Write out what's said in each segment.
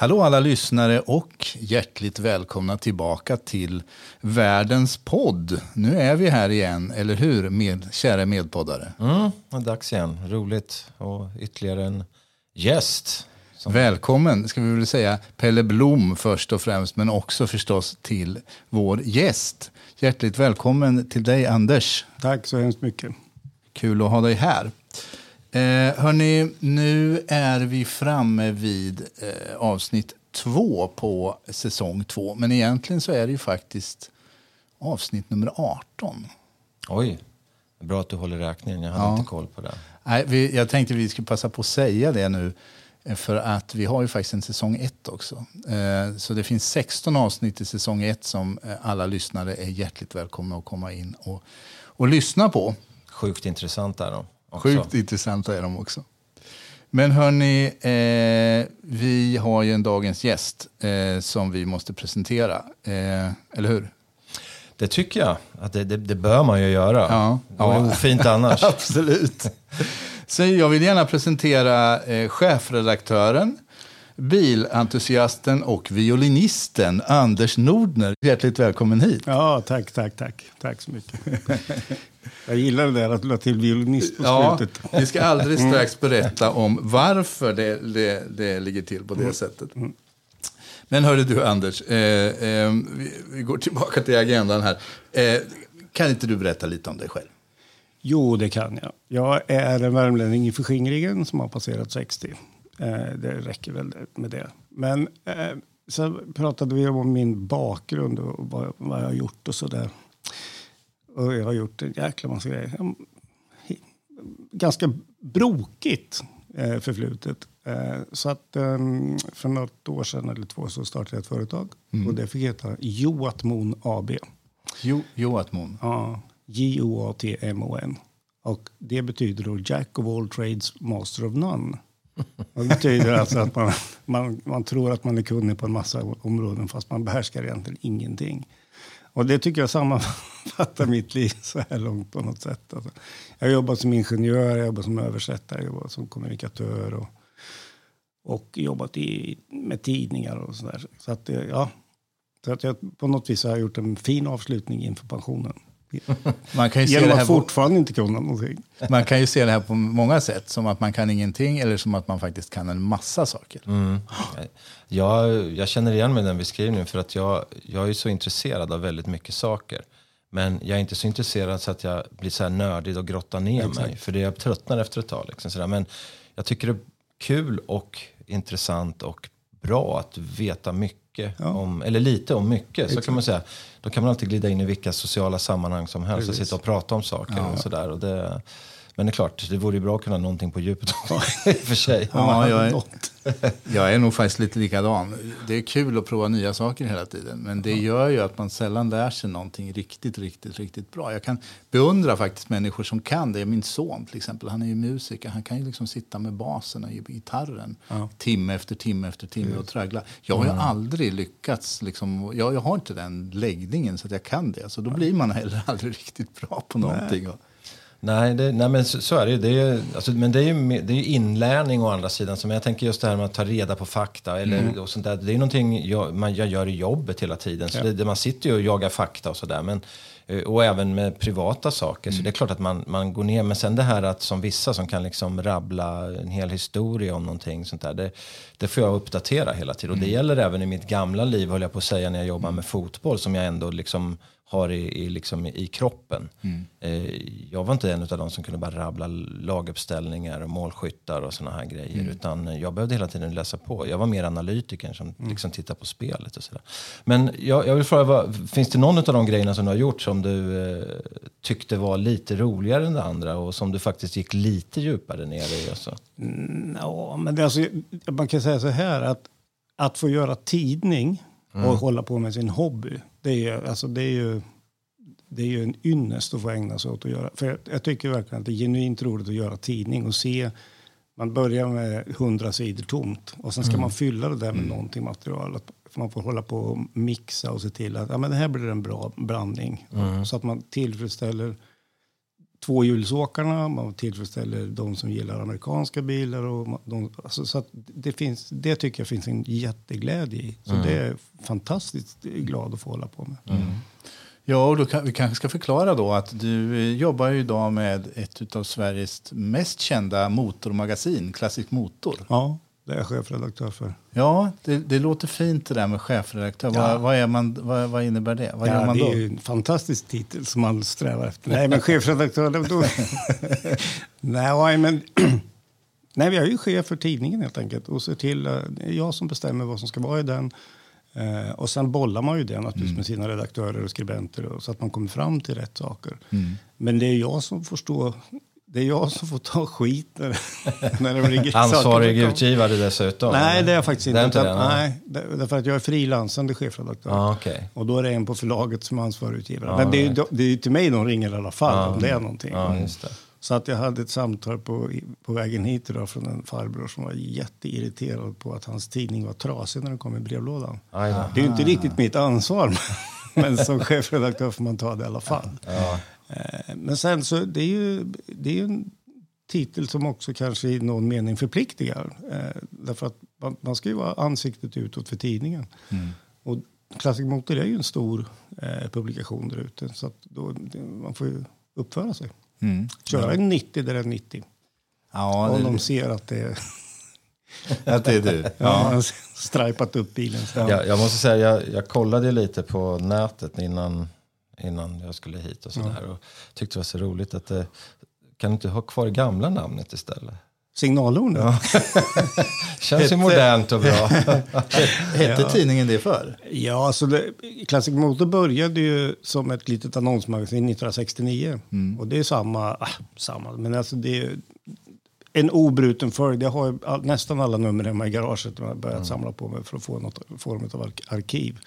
Hallå alla lyssnare och hjärtligt välkomna tillbaka till Världens podd. Nu är vi här igen, eller hur, med, kära medpoddare? Mm, det är dags igen. Roligt. Och ytterligare en gäst. Som... Välkommen, ska vi väl säga, Pelle Blom först och främst, men också förstås till vår gäst. Hjärtligt välkommen till dig, Anders. Tack så hemskt mycket. Kul att ha dig här. Eh, hörni, nu är vi framme vid eh, avsnitt två på säsong två. Men egentligen så är det ju faktiskt avsnitt nummer 18. Oj, bra att du håller räkningen. Jag hade ja. inte koll på det. Nej, vi, jag tänkte vi skulle passa på att säga det nu. Eh, för att vi har ju faktiskt en säsong ett också. Eh, så det finns 16 avsnitt i säsong ett som eh, alla lyssnare är hjärtligt välkomna att komma in och, och lyssna på. Sjukt intressant är de. Också. Sjukt intressanta är de också. Men hörni, eh, vi har ju en dagens gäst eh, som vi måste presentera. Eh, eller hur? Det tycker jag. Att det, det, det bör man ju göra. Ja. Det vore ja. ofint annars. Absolut. Så jag vill gärna presentera eh, chefredaktören, bilentusiasten och violinisten Anders Nordner. Hjärtligt välkommen hit. Ja, tack, tack, tack. Tack så mycket. Jag gillar det där att du la till violinist på ja, slutet. Vi ska alldeles mm. strax berätta om varför det, det, det ligger till på det mm. sättet. Men hörru du Anders, eh, eh, vi, vi, går tillbaka till agendan här. Eh, kan inte du berätta lite om dig själv? Jo, det kan jag. Jag är en värmlänning i förskingringen som har passerat 60. Eh, det räcker väl med det. Men eh, så pratade vi om min bakgrund och vad, vad jag har gjort och så där. Och jag har gjort en jäkla massa grejer. Ganska brokigt eh, förflutet. Eh, så att um, för något år sedan eller två så startade jag ett företag. Mm. Och det fick heta Joatmon AB. Jo, Joatmon? Ja, J-O-A-T-M-O-N. Och det betyder då Jack of all trades, master of none. Det betyder alltså att man, man, man tror att man är kunnig på en massa områden fast man behärskar egentligen ingenting. Och det tycker jag sammanfattar mitt liv så här långt på något sätt. Alltså, jag har jobbat som ingenjör, jag har jobbat som översättare, jag jobbat som kommunikatör och, och jobbat i, med tidningar och sådär. Så att, eh, ja, så att jag på något vis har gjort en fin avslutning inför pensionen. Man kan ju Genom se det här att fortfarande på, inte kunna någonting. Man kan ju se det här på många sätt. Som att man kan ingenting eller som att man faktiskt kan en massa saker. Mm. Jag, jag känner igen mig i den beskrivningen för att jag, jag är så intresserad av väldigt mycket saker. Men jag är inte så intresserad så att jag blir så här nördig och grottar ner Exakt. mig. För det jag tröttnar efter ett tag. Liksom sådär. Men jag tycker det är kul och intressant och bra att veta mycket ja. om, eller lite om mycket. Exakt. Så kan man säga. Då kan man alltid glida in i vilka sociala sammanhang som helst Precis. och sitta och prata om saker ja. och sådär. Och det, men det är klart, det vore ju bra att kunna någonting på djupet och för sig. Ja, jag, är, jag är nog faktiskt lite likadan. Det är kul att prova nya saker hela tiden. Men det gör ju att man sällan lär sig någonting riktigt, riktigt, riktigt bra. Jag kan beundra faktiskt människor som kan det. Min son till exempel, han är ju musiker. Han kan ju liksom sitta med basen i gitarren ja. timme efter timme efter timme och traggla. Jag har ju mm. aldrig lyckats. Liksom, jag, jag har inte den läggningen så att jag kan det. Så då blir man heller aldrig riktigt bra på någonting. Nej. Nej, det, nej men så, så, är det ju. Det är, alltså, men det är ju det är inlärning å andra sidan. Så, men jag tänker just det här med att ta reda på fakta. Eller, mm. och sånt där, det är någonting jag, man, jag gör i jobbet hela tiden. Så ja. det, man sitter ju och jagar fakta och sådär. Eh, och även med privata saker. Mm. Så det är klart att man, man går ner. Men sen det här att som vissa som kan liksom rabbla en hel historia om någonting sånt där. Det, det får jag uppdatera hela tiden. Och det mm. gäller även i mitt gamla liv, höll jag på att säga, när jag jobbar med fotboll. Som jag ändå liksom har i, i, liksom i kroppen. Mm. Eh, jag var inte en av de som kunde bara rabbla laguppställningar och målskyttar och sådana här grejer. Mm. Utan jag behövde hela tiden läsa på. Jag var mer analytiker som mm. liksom tittar på spelet och sådär. Men jag, jag vill fråga, vad, finns det någon av de grejerna som du har gjort som du eh, tyckte var lite roligare än det andra och som du faktiskt gick lite djupare ner i? Mm, ja, men det, alltså, man kan säga så här att att få göra tidning och mm. hålla på med sin hobby det är, alltså det är ju det är ju en ynnest att få ägna sig åt att göra. För jag, jag, tycker verkligen att det är genuint roligt att göra tidning och se. Man börjar med hundra sidor tomt och sen ska mm. man fylla det där med mm. någonting material. Att man får hålla på och mixa och se till att ja, men det här blir en bra blandning. Mm. Så att man tillfredsställer tvåhjulsåkarna, man tillfredsställer de som gillar amerikanska bilar. Och de, alltså, så det, finns, det tycker jag finns en jätteglädje i. Så mm. det är fantastiskt glad att få hålla på med. Mm. Ja, och då kan, vi kanske ska förklara då att du eh, jobbar ju idag med ett av Sveriges mest kända motormagasin, Classic Motor. Ja, det är jag chefredaktör för. Ja, det, det låter fint det där med chefredaktör. Ja. Vad, vad, är man, vad, vad innebär det? Vad ja, gör man det då? är ju en fantastisk titel som man strävar efter. Nej, men chefredaktör... Då... Nej, men... Nej, jag är ju chef för tidningen helt enkelt och ser till, eh, det är jag som bestämmer vad som ska vara i den. Eh, och sen bollar man ju det naturligtvis mm. med sina redaktörer och skribenter och, så att man kommer fram till rätt saker. Mm. Men det är jag som får stå det är jag som får ta skit när, det ligger Ansvarig utgivare dessutom? Nej, det är jag faktiskt inte. inte utan, nej, därför att jag är frilansande chefredaktör. Ah, okay. Och då är det en på förlaget som är ansvarig utgivare. Ah, Men det är, det är till mig de ringer i alla fall ah, om det är någonting. Ah, Så att jag hade ett samtal på, på vägen hit idag från en farbror som var jätteirriterad på att hans tidning var trasig när den kom i brevlådan. Det är ju inte riktigt mitt ansvar. Men som chefredaktör får man ta det i alla fall. Ja. Eh, men sen så det är ju, det är ju en titel som också kanske i någon mening förpliktigar. Eh, därför att man, man ska ju vara ansiktet utåt för tidningen. Mm. Och Classic Motor är ju en stor eh, publikation där ute. Så att då, man får ju uppföra sig. Mm. Köra en 90 där det är 90. Ja, Om de ser att det är... att det är du? Ja, stripat upp bilen. Ja, jag måste säga, jag, jag kollade lite på nätet innan innan jag skulle hit och sådär. Ja. Och tyckte det var så roligt att det, kan du inte ha kvar gamla namnet istället? Signalhornet? Ja. Känns ju modernt och bra. Hette ja. tidningen det för? Ja, alltså det, Classic Motor började ju som ett litet annonsmagasin 1969. Mm. Och det är samma, ah, samma, men alltså det är en obruten följd. Jag har all, nästan alla nummer hemma i garaget och har börjat mm. samla på mig för att få något form av arkiv.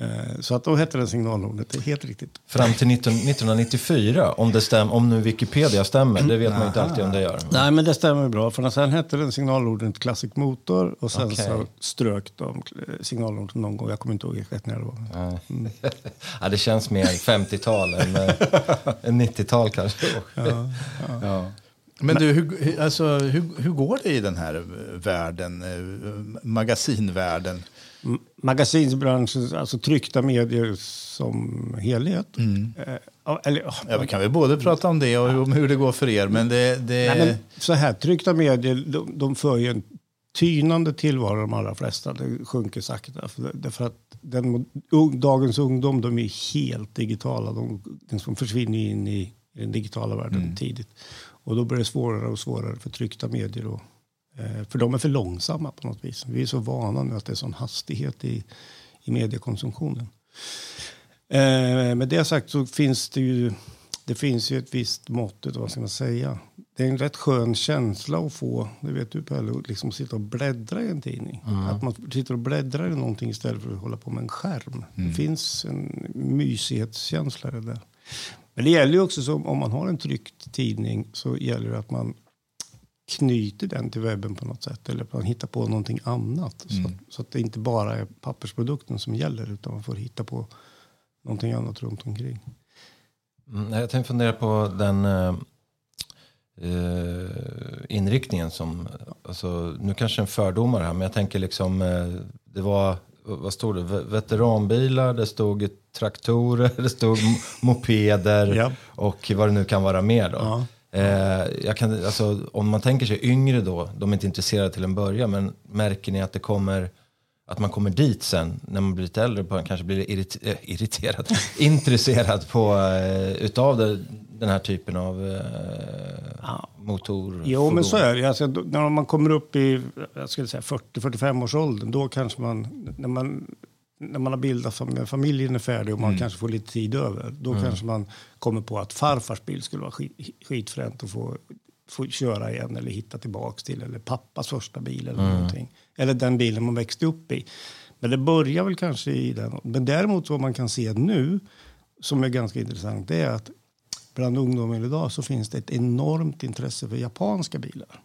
Eh, så att då hette den signalhornet, det är helt riktigt. Fram till 19, 1994, om, det stäm, om nu Wikipedia stämmer, det vet man inte alltid om det gör. Nej, men det stämmer bra. För sen hette den signalordet Classic Motor och sen okay. så strök de signalordet någon gång. Jag kommer inte ihåg exakt när det var. Mm. ja, det känns mer 50-tal än, än 90-tal kanske. Ja, ja. ja. Men du, hur, alltså, hur, hur går det i den här världen, eh, magasinvärlden? Magasinsbranschen, alltså tryckta medier som helhet. Mm. Eh, eller, ja, vi kan väl både prata om det och om hur det går för er. Men det, det... Nej, men så här, tryckta medier de, de för ju en tynande tillvaro de allra flesta. Det sjunker sakta. För, därför att den, dagens ungdom de är helt digitala. De, de försvinner in i, den digitala världen mm. tidigt. Och då blir det svårare och svårare för tryckta medier att för de är för långsamma på något vis. Vi är så vana nu att det är sån hastighet i, i mediekonsumtionen. Eh, med det sagt så finns det ju, det finns ju ett visst mått, vad ska man säga. Det är en rätt skön känsla att få, det vet du Pelle, att liksom sitta och bläddra i en tidning. Mm. Att man sitter och bläddrar i någonting istället för att hålla på med en skärm. Mm. Det finns en mysighetskänsla i det där. Men det gäller ju också som om man har en tryckt tidning så gäller det att man knyter den till webben på något sätt. Eller man hittar på någonting annat. Mm. Så, att, så, att, det inte bara är pappersprodukten som gäller. Utan man får hitta på någonting annat runt omkring. Mm, jag tänkte fundera på den uh, inriktningen som, alltså, nu kanske en fördomar här, men jag tänker liksom, uh, det var, vad stod det, veteranbilar, det stod traktorer, det stod mopeder ja. och vad det nu kan vara mer då. Ja. Eh, kan, alltså, om man tänker sig yngre då, de är inte intresserade till en början, men märker ni att det kommer att man kommer dit sen när man blir lite äldre, på, kanske blir irrit, äh, irriterad, intresserad på, uh, utav det, den här typen av uh, ja. motor? Jo, men så är det. Alltså, när man kommer upp i 40-45 års åldern, då kanske man, när man när man har bildat familj, familjen är färdig och man mm. kanske får lite tid över. Då mm. kanske man kommer på att farfars bil skulle vara skit, skitfränt att få, få köra igen eller hitta tillbaks till. Eller pappas första bil eller mm. någonting. Eller den bilen man växte upp i. Men det börjar väl kanske i den. Men däremot vad man kan se nu som är ganska intressant det är att bland ungdomar idag så finns det ett enormt intresse för japanska bilar.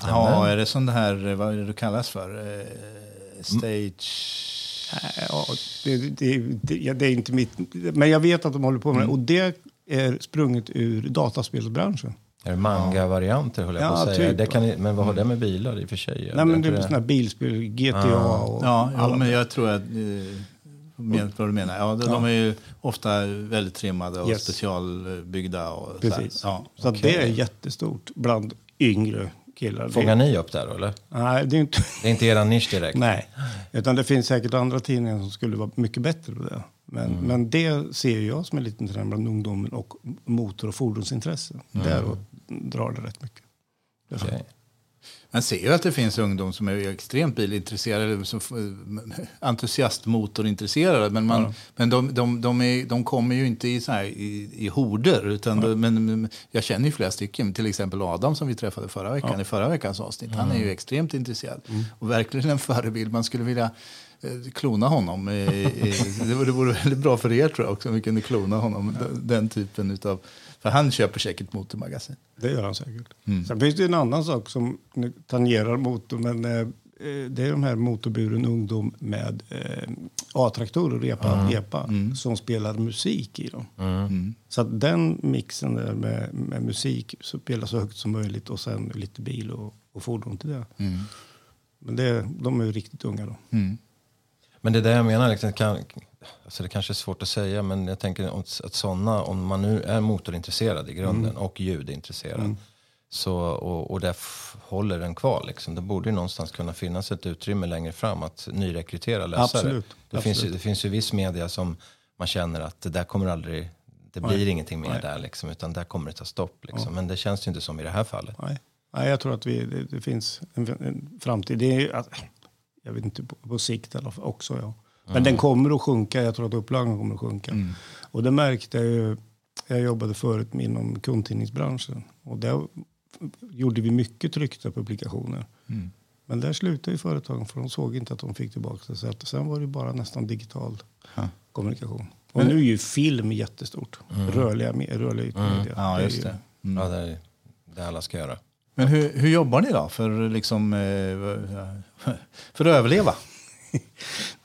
Ja, är det det här, vad är det, det kallas för? Eh, stage... Ja, det, det, det, det, är inte mitt... Men jag vet att de håller på med det. Och det är sprunget ur dataspelsbranschen. Är det manga-varianter höll jag Ja, på att säga. typ. Det kan, men vad har det med bilar i och för sig? Nej, men det är sådana här bilspel, GTA och Ja, ja men jag tror att... Eh, vet vad du menar. Ja, de, de är ju ofta väldigt trimmade och Yes. specialbyggda. Och så Precis. här. Ja. Så att det är jättestort bland yngre killar. Fångar ni upp där eller? Nej, det är inte... Det är inte er nisch direkt? Nej, utan det finns säkert andra tidningar som skulle vara mycket bättre på det. Men, Mm. men det ser jag som en liten trend bland ungdomen och motor och fordonsintresse. Mm. Däråt drar det rätt mycket. Okej. Man ser ju att det finns ungdom som är extremt bilintresserade, som, entusiastmotorintresserade. Men, man, men de, de, de, är, de kommer ju inte i, så här, i, i horder. Utan de, men, jag känner ju flera stycken, till exempel Adam som vi träffade förra veckan i förra veckans avsnitt. Han är ju extremt intresserad. Och verkligen en förebild. Man skulle vilja klona honom. Eh, eh, det vore, det vore väldigt bra för er tror jag också om vi kunde klona honom. Den, den typen utav... För han köper säkert motormagasin. Det gör han säkert. Mm. Sen finns det en annan sak som tangerar motor. Men eh, eh, det är de här motorburen ungdom med eh, A-traktorer, EPA, EPA som spelar musik i dem. Mm. Så att den mixen där med, med musik så spelar så högt som möjligt och sen lite bil och, och fordon till det. Men det, de är ju riktigt unga då. Men det är det jag menar, liksom, kan, alltså det kanske är svårt att säga, men jag tänker att sådana, om man nu är motorintresserad i grunden och ljudintresserad, så, och, och det f- håller den kvar, liksom, då borde ju någonstans kunna finnas ett utrymme längre fram att nyrekrytera läsare. Absolut, Det, Finns, ju- absolut. det finns ju viss media som man känner att det där kommer aldrig, det blir ingenting mer där, liksom, utan där kommer det ta stopp. Liksom. Men det känns ju inte som i det här fallet. Nej. Nej, jag tror att vi, det, det finns en, en framtid. Det är, att, jag vet inte, på, på sikt i alla fall också. Ja. Men den kommer att sjunka. Jag tror att upplagan kommer att sjunka. Och det märkte jag ju. Jag jobbade förut inom kundtidningsbranschen. Och där gjorde vi mycket tryckta publikationer. Men där slutade ju företagen för de såg inte att de fick tillbaka det. Så att sen var det bara nästan digital kommunikation. Och nu är ju film jättestort. Rörliga, me- rörliga ytmedia. Ja, är just ju- det. Ja, det är det alla ska göra. Men hur, hur jobbar ni då för, liksom, eh, för att överleva?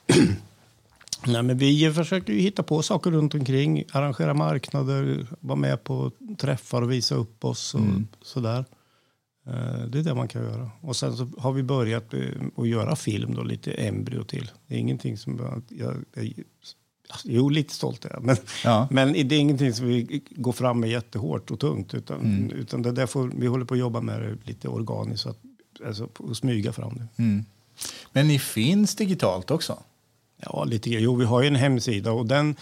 Nej, men vi försöker ju hitta på saker runt omkring. Arrangera marknader, vara med på träffar och visa upp oss och sådär. Eh, Det är det man kan göra. Och sen så har vi börjat eh, att göra film då, lite embryo till. Det är ingenting som jag, jag, jag Jo, lite stolt är jag. Men, Ja. men det är ingenting som vi går fram med jättehårt och tungt. Utan, utan det där får, vi håller på att jobba med det lite organiskt. Att, alltså, och smyga fram det. Men ni finns digitalt också? Ja, lite grann. Jo, vi har ju en hemsida och den,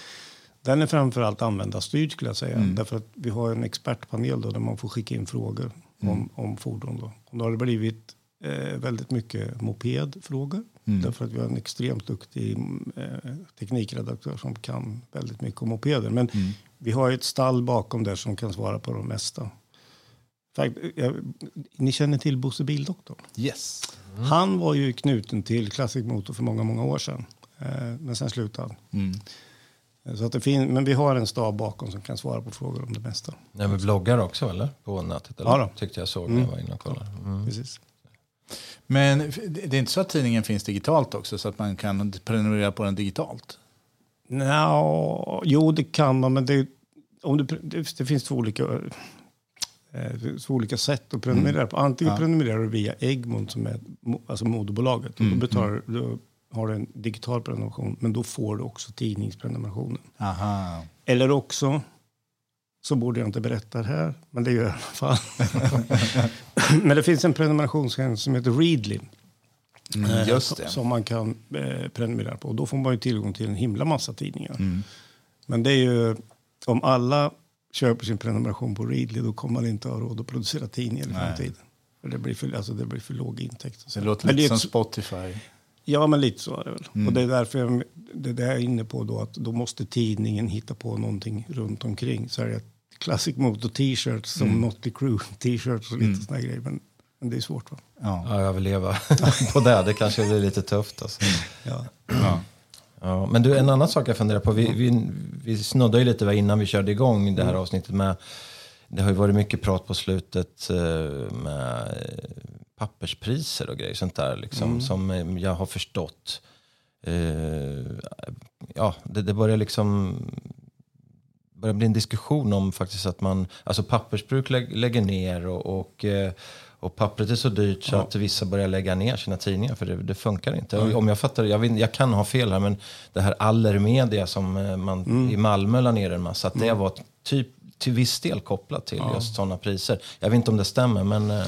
den är framförallt användarstyrd skulle jag säga. Därför att vi har en expertpanel då, där man får skicka in frågor om, om fordon. Då. Och då har det blivit eh, väldigt mycket mopedfrågor. Därför att vi har en extremt duktig eh, teknikredaktör som kan väldigt mycket om mopeder. Men vi har ju ett stall bakom där som kan svara på de mesta. Fakt, jag, ni känner till Bosse Bildoktorn? Yes. Han var ju knuten till Classic Motor för många, många år sedan. Eh, men sen slutade han. Eh, Så att det fin- men vi har en stab bakom som kan svara på frågor om det mesta. Nej, men bloggar också eller? På nätet? Eller? Ja då. Tyckte jag såg när jag var inne och kollade. Mm. Precis. Men det är inte så att tidningen finns digitalt också så att man kan prenumerera på den digitalt? Nå, jo, det kan man, men det, om du, det, det finns två olika, eh, två olika sätt att prenumerera på. Antingen prenumererar du via Egmont som är alltså moderbolaget. Och då, betalar, då har du en digital prenumeration, men då får du också tidningsprenumerationen. Aha. Eller också, så borde jag inte berätta det här, men det gör jag i alla fall. men det finns en prenumerationstjänst som heter Readly. Mm, eh, just det. Som man kan eh, prenumerera på. Och då får man ju tillgång till en himla massa tidningar. Men det är ju, om alla köper sin prenumeration på Readly då kommer man inte ha råd att producera tidningar i framtiden. För det blir för, alltså det blir för låg intäkt. Det låter Men lite som Spotify. Ja, men lite så är det väl. Mm. Och det är därför jag, det är det jag är inne på då, att då måste tidningen hitta på någonting runt omkring. Så det Classic Motor t-shirts som Mm. Motley Crue t-shirts och lite såna här grejer. Men, men det är svårt va? Ja. Ja, överleva på det. Det kanske blir lite tufft. Alltså. Ja. Ja. Ja, men du, en annan sak jag funderar på. Vi, vi, vi snuddade ju lite innan vi körde igång det här avsnittet med det har ju varit mycket prat på slutet eh, med papperspriser och grejer sånt där liksom, som eh, jag har förstått. Eh, ja, det, det börjar liksom börjar bli en diskussion om faktiskt att man, alltså pappersbruk lä lägger ner och, och, eh, och pappret är så dyrt så att vissa börjar lägga ner sina tidningar för det, det funkar inte. Och Om jag fattar, jag, vet, jag kan ha fel här men det här Allermedia som eh, man Mm. i Malmö la ner en massa, att det var typ till viss del kopplat till just sådana priser. Jag vet inte om det stämmer men eh,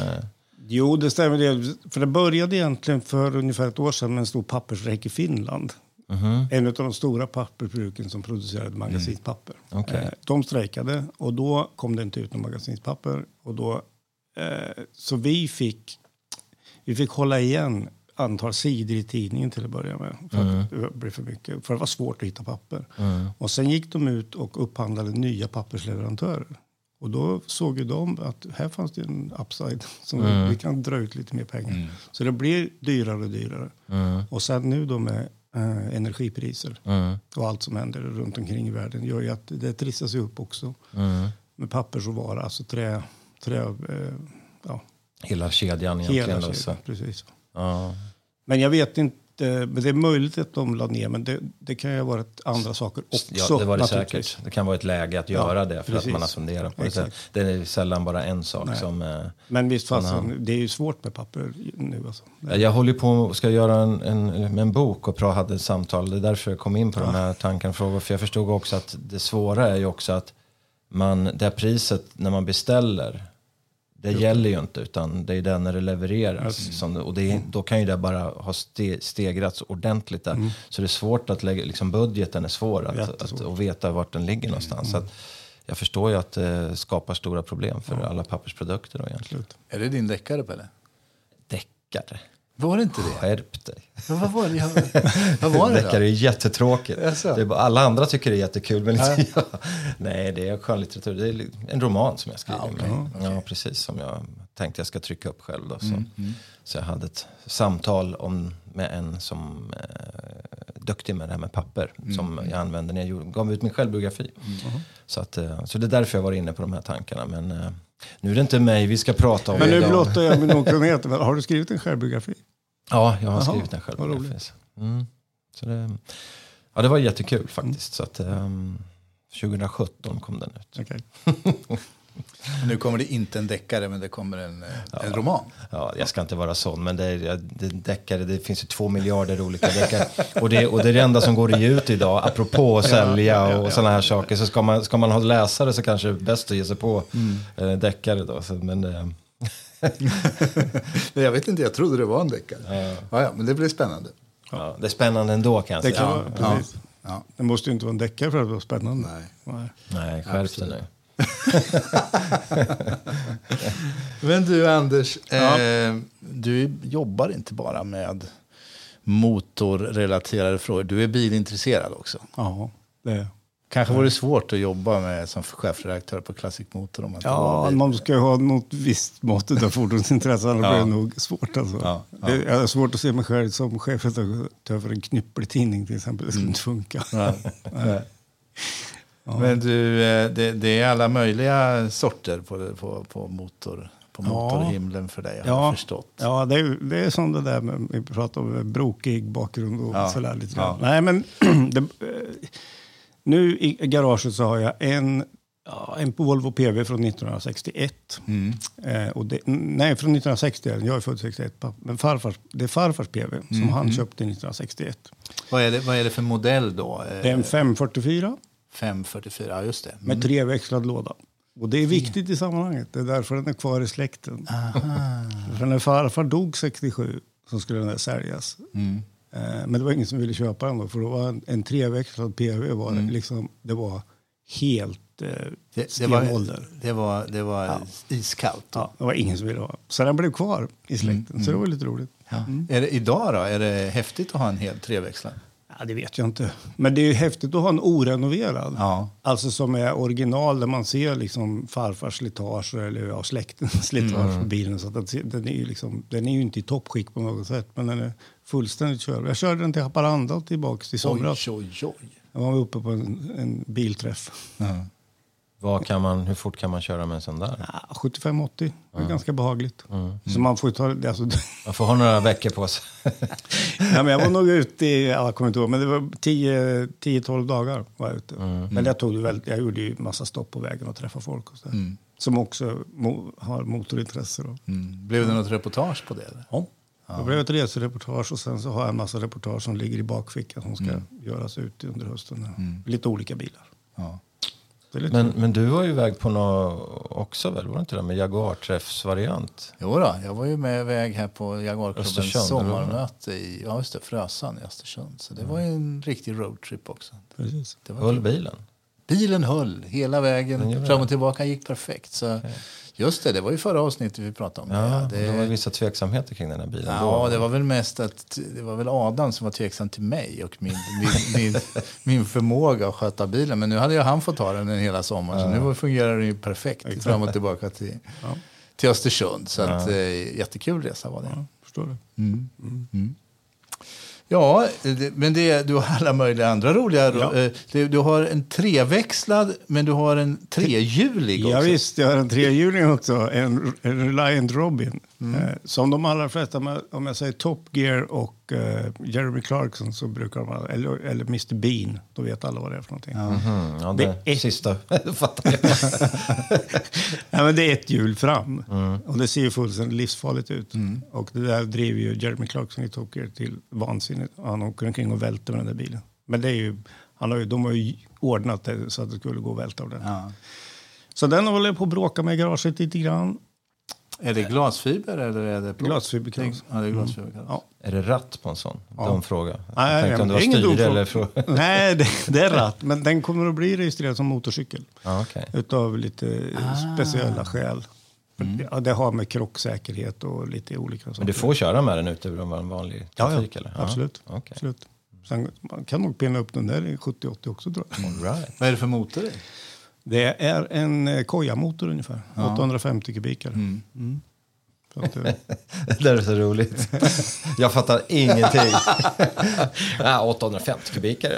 Jo, det stämmer. Det. För det började egentligen för ungefär ett år sedan med en stor pappersräck i Finland. En av de stora pappersbruken som producerade magasinspapper. Okej. Eh, De strejkade och då kom det inte ut någon magasinspapper. Och då, eh, så vi fick, vi fick hålla igen antal sidor i tidningen till att börja med. För att det blev för mycket. För det var svårt att hitta papper. Och sen gick de ut och upphandlade nya pappersleverantörer. Och då såg ju de att här fanns det en upside som vi, vi kan dra ut lite mer pengar. Så det blir dyrare och dyrare. Och sen nu då med eh, energipriser och allt som händer runt omkring i världen gör ju att det trissas upp också. Med pappersråvara, alltså trä, trä eh, ja, hela kedjan egentligen. hela kedjan. Precis. Ja. Men jag vet inte, men det är möjligt att de la ner, men det, det kan ju ha varit andra saker också. Ja, det var det säkert. Det kan vara ett läge att göra det för precis. att man har funderat på det. Exakt. Det är sällan bara en sak som... eh, Men visst fasen, det är ju svårt med papper nu alltså. Ja, Jag håller på och ska göra en, en, en bok och hade ett samtal. Det är därför jag kom in på de här tankarna. För jag förstod också att det svåra är ju också att man, det här priset när man beställer, det gäller ju inte utan det är den när det levereras. Som, och det är, då kan ju det bara ha ste, stegrats ordentligt där. Så det är svårt att lägga, liksom budgeten är svår att, Jättesvårt. att, att veta vart den ligger någonstans. Så att jag förstår ju att det skapar stora problem för alla pappersprodukter då egentligen. Är det din deckare, Pelle? Deckare. Var det inte det? Skärp dig. Men vad var det? Jag, vad var det Deckare är jättetråkigt. Det är bara, alla andra tycker det är jättekul, men inte jag. Nej, det är skönlitteratur. Det är en roman som jag skriver. Ja, precis. Som jag tänkte jag ska trycka upp själv. Då, så. så jag hade ett samtal om, med en som eh, är duktig med det här med papper. Som jag använde när jag gjorde, gav ut min självbiografi. Så, att, eh, så det är därför jag var inne på de här tankarna. Men eh, nu är det inte mig vi ska prata om Men nu blottar jag min okunnighet. Har du skrivit en självbiografi? Ja, jag har Jaha, skrivit den själv. vad roligt. Mm. Så det, ja, det var jättekul faktiskt. Så att, ehm, 2017 kom den ut. Okej. Nu kommer det inte en deckare, men det kommer en, eh, en roman. Ja, jag ska inte vara sån, men det, är, ja, det, deckare, det finns ju två miljarder olika deckare. Och det, och det är det enda som går ge ut idag, apropå att sälja och sådana här saker. Så ska man, ska man ha läsare så kanske det är bäst att ge sig på Mm. eh, deckare då. Så, men, eh, Nej, jag vet inte, jag trodde det var en deckare. Ja. Ja, men det blir spännande. ja, det är spännande ändå kan jag Det kan Ja. Ja. Det måste ju inte vara en deckare för att vara spännande. Nej. Nej. Nej, skärp dig nu. Men du, Anders, eh, du jobbar inte bara med motorrelaterade frågor. Du är bilintresserad också. Ja, det Kanske vore det svårt att jobba med som chefredaktör på Classic Motor om man Ja, man ska ha något visst mått av fordonsintresse, annars blir det nog svårt. Alltså. Ja, ja. Det- har svårt att se mig själv som chefredaktör för en knyppeltidning till exempel. Det skulle inte funka. Nej. Nej. Men du, eh, det, det är alla möjliga sorter på, på, på, motor, på Ja. motorhimlen för dig, har Ja. jag förstått. Ja, det är, det är som det där med, vi pratar om brokig bakgrund och Ja. sådär lite Ja. grann. Nej, men det, nu i garaget så har jag en, ja, en Volvo PV från 1961. Mm. Eh, och det, nej, från 1960 är den. Jag är född 61. papp- Men farfars, det är farfars PV som Mm, han köpte 1961. Vad, är det, vad är det för modell då? Eh, Det är en 544 544, ja just det. med treväxlad låda. Och det är viktigt i sammanhanget. Det är därför den är kvar i släkten. För när farfar dog 67 så skulle den där säljas. Mm. Eh, Men det var ingen som ville köpa den då. För då var en, treväxlad PV var det liksom, det var helt eh, Det, det, var, det var, det var iskallt. då. Ja, det var ingen som ville ha. Så den blev kvar i släkten. Så det var lite roligt. Ja. Är det, idag då? Är det häftigt att ha en helt treväxlad? Ja, det vet jag inte. Men det är ju häftigt att ha en orenoverad. Ja. Alltså som är original där man ser liksom farfars slitage eller ja, släktens slitage på bilen. Så att den, är ju liksom, den är ju inte i toppskick på något sätt. Men den är fullständigt körbar. Jag körde den till Haparanda och tillbaks i somras. Oj, oj, oj. Jag var uppe på en, en bilträff. Ja. Vad kan man, hur fort kan man köra med en sån där? Ja, 75-80, det är ganska behagligt. Så man får ta det. Alltså, Man får ha några veckor på sig. ja, men jag var nog ute i, jag kommer inte ihåg, men det var 10 10-12 dagar var jag ute. Men jag, tog det väldigt, jag gjorde ju massa stopp på vägen och träffade folk och så där. Som också mo, har motorintresse. Då. Mm. Blev det något reportage på det? Eller? Ja. Det blev ett resereportage och sen så har jag en massa reportage som ligger i bakfickan som ska göras ut under hösten. Lite olika bilar. Ja. Men, men du var ju iväg på något också väl? Var det inte det med Jaguar-träffsvariant? Jo då, jag var ju med iväg här på Jaguarklubbens sommarmöte i ja, just det, Frösön i Östersund. Så det var ju en riktig roadtrip också. Precis. Det var Höll bilen? Bilen höll hela vägen, fram det. och tillbaka gick perfekt. Så, Just det, det var ju förra avsnittet vi pratade om. Ja, det, det var vissa tveksamheter kring den här bilen. Ja, då. det var väl mest att det var väl Adam som var tveksam till mig och min, min, min, min förmåga att sköta bilen. Men nu hade ju han fått ta den hela sommaren, så nu fungerar den ju perfekt fram och tillbaka till, till Östersund. Så att, eh, jättekul resa var det. Förstår du? Ja, det, men det, du har alla möjliga andra roliga. Ja. eh, det, du har en treväxlad, men du har en trehjulig också. Ja, visst, jag har en trehjuling också, en, en Reliant Robin. Eh, som de allra flesta, om jag- säger Top Gear och eh, Jeremy Clarkson så brukar de eller, eller Mr Bean, då vet alla vad det är för någonting. Mhm, ja, det, Det är- sista fattar jag. Ja, men det är ett hjul fram och det ser ju fullständigt livsfarligt ut. Och det där driver ju Jeremy Clarkson i Top Gear till vansinnigt. Han åker omkring och välter med den där bilen. Men det är ju, han har ju, de har ju ordnat det så att det skulle gå att välta av den. Ja. Så den håller jag på att bråka med i garaget lite grann. Är det glasfiber eller är det plåt? Glasfiberkrans. Ja, det är glasfiber. Ja. Är det ratt på en sån? Dum fråga. Nej, jag tänkte om det var fråga. eller fråga. Nej, det, det är ratt. Men den kommer att bli registrerad som motorcykel. Ja, okej. Utav lite Ah. speciella skäl. Mm. Ja, det har med krocksäkerhet och lite olika saker. Men du får köra med den ute ur en vanlig ja, trafik? ja, eller? absolut. Okej. absolut. Sen, man kan nog pinna upp den där i 70-80 också tror jag. All right. Vad är det för motor i? Det är en eh, Koja-motor ungefär. 850 kubikare. Mm. Eh, Det där är så roligt. Jag fattar ingenting. ja, 850 kubikare.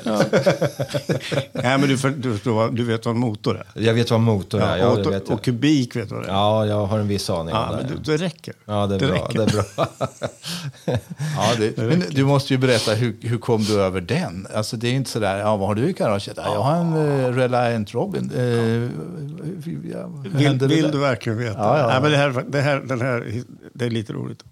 nej, men du, du, du vet vad en motor är? Jag vet vad motor är. Ja, och, det vet och kubik vet du vad det är? Ja, jag har en viss aning Ja, om men det. det, det räcker. Ja, det är det bra. räcker. Det är bra. Ja, det, men du måste ju berätta, hur, hur kom du över den? Alltså det är inte sådär, ja, vad har du i garaget? Ja, jag har en uh, Reliant Robin. Uh, ja, Vill, det vill du verkligen veta? Ja, ja, ja. Nej, men det, här, det, här, den här, det är lite roligt.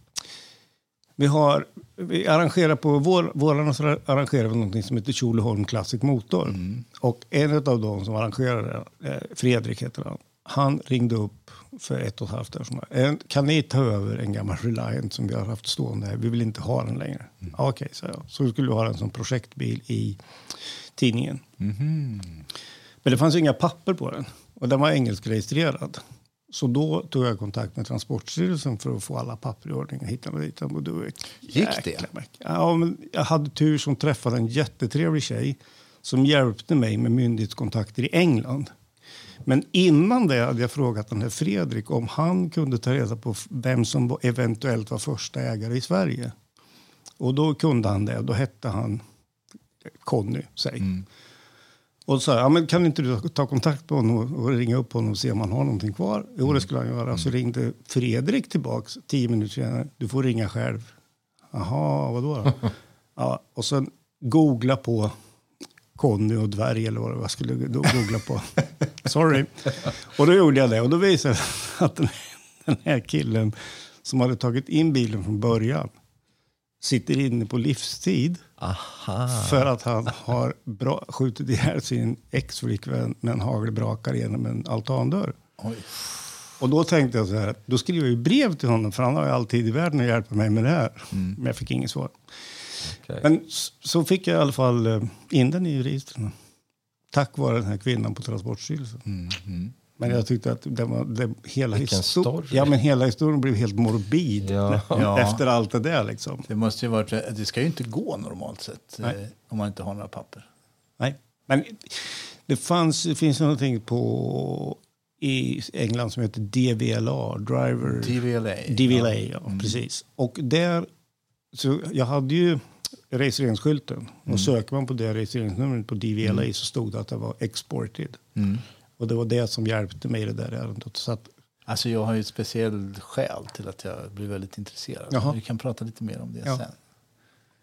Vi, har, vi arrangerar på vår, vårarna så arrangerar vi något som heter Tjolöholm Classic Motor. Mm. Och en av de som arrangerade det, eh, Fredrik heter han, han ringde upp för ett och ett halvt år sedan. Kan ni ta över en gammal Reliant som vi har haft stående här? Vi vill inte ha den längre. Mm. Ja, Okej, sa jag. Så skulle vi ha den som projektbil i tidningen. Mhm. Men det fanns inga papper på den och den var engelskregistrerad. Så då tog jag kontakt med Transportstyrelsen för att få alla papper i ordning. Och dittan. Och då, Gick det? Ja, men jag hade tur som träffade en jättetrevlig tjej som hjälpte mig med myndighetskontakter i England. Men innan det hade jag frågat den här Fredrik om han kunde ta reda på vem som eventuellt var första ägare i Sverige. Och då kunde han det. Då hette han Conny, säg. Och så jag, ja, men kan inte du ta kontakt med honom och ringa upp honom och se om han har någonting kvar? Jo, det skulle han göra. Så ringde Fredrik tillbaks tio minuter senare. Du får ringa själv. Jaha, vadå då? ja, och sen googla på Conny och dvärg eller vad jag skulle googla på. Sorry. Och då gjorde jag det och då visade det att den här killen som hade tagit in bilen från början sitter inne på livstid. Aha. För att han har bra, skjutit ihjäl sin ex-flickvän med en hagelbrakare genom en altandörr. Oj. Och då tänkte jag så här, då skriver jag ju brev till honom för han har ju alltid i världen att hjälpa mig med det här. Men jag fick inget svar. Okej. Men så fick jag i alla fall eh, in den i registren. Tack vare den här kvinnan på Transportstyrelsen. Men jag tyckte att det var, det, hela, Vilken histo- story. ja, men hela historien blev helt morbid Ja. Ja. efter allt det där. Liksom. Det måste ju varit, det ska ju inte gå normalt sett eh, Nej. om man inte har några papper. Nej. Men det, fanns, det finns någonting på, i England som heter DVLA, Driver... DVLA. DVLA, ja, precis. Och där, så jag hade ju registreringsskylten. Och söker man på det registreringsnumret på DVLA så stod det att det var exported. Mm. Och det var det som hjälpte mig i det där ärendet. Så att, Alltså jag har ju ett speciellt skäl till att jag blir väldigt intresserad. Jaha. Vi kan prata lite mer om det Ja. sen.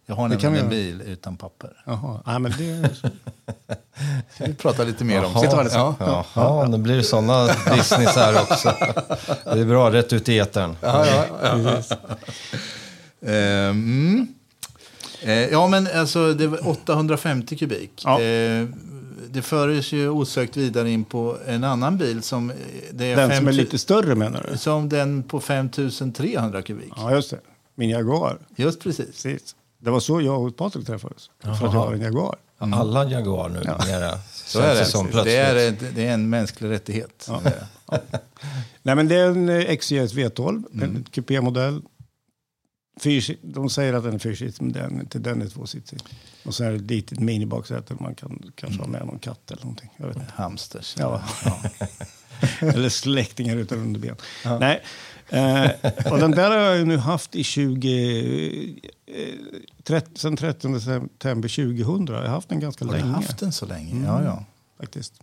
Jag har Det nämligen en bil utan papper. jaha, ja, men det, Ska vi prata lite mer om Jaha, det? ta det sen. Ja. Jaha, nu blir det sådana business här också. Det är bra, rätt ut i etern. Mm. Eh, ja, men alltså det var 850 kubik. Ja. Det förs ju osökt vidare in på en annan bil som, eh, det är den som är 5000 lite större menar du? som den på 5300 kubik. Ja, just det. Min Jaguar. Just precis. Precis. Det var så jag och Patrik träffades. För att jag har en Jaguar. Alla Jaguar nu mera. Så är det. Som det, är, det är en mänsklig rättighet. Nej, men det är en eh, XJS V12, Mm. en kupémodell. Fyrs- De säger att den är fyrsitsig, men den, inte den är tvåsitsig. Och så är det ett litet minibaksäte man kan kanske ha med någon katt eller någonting. Jag vet inte. Hamsters. Ja. eller släktingar utan underben. Nej. Eh, och den där har jag nu haft i 20... Eh, 30, sen 30 september 2000. Jag har haft den ganska Har länge. haft den så länge? Ja, ja. faktiskt.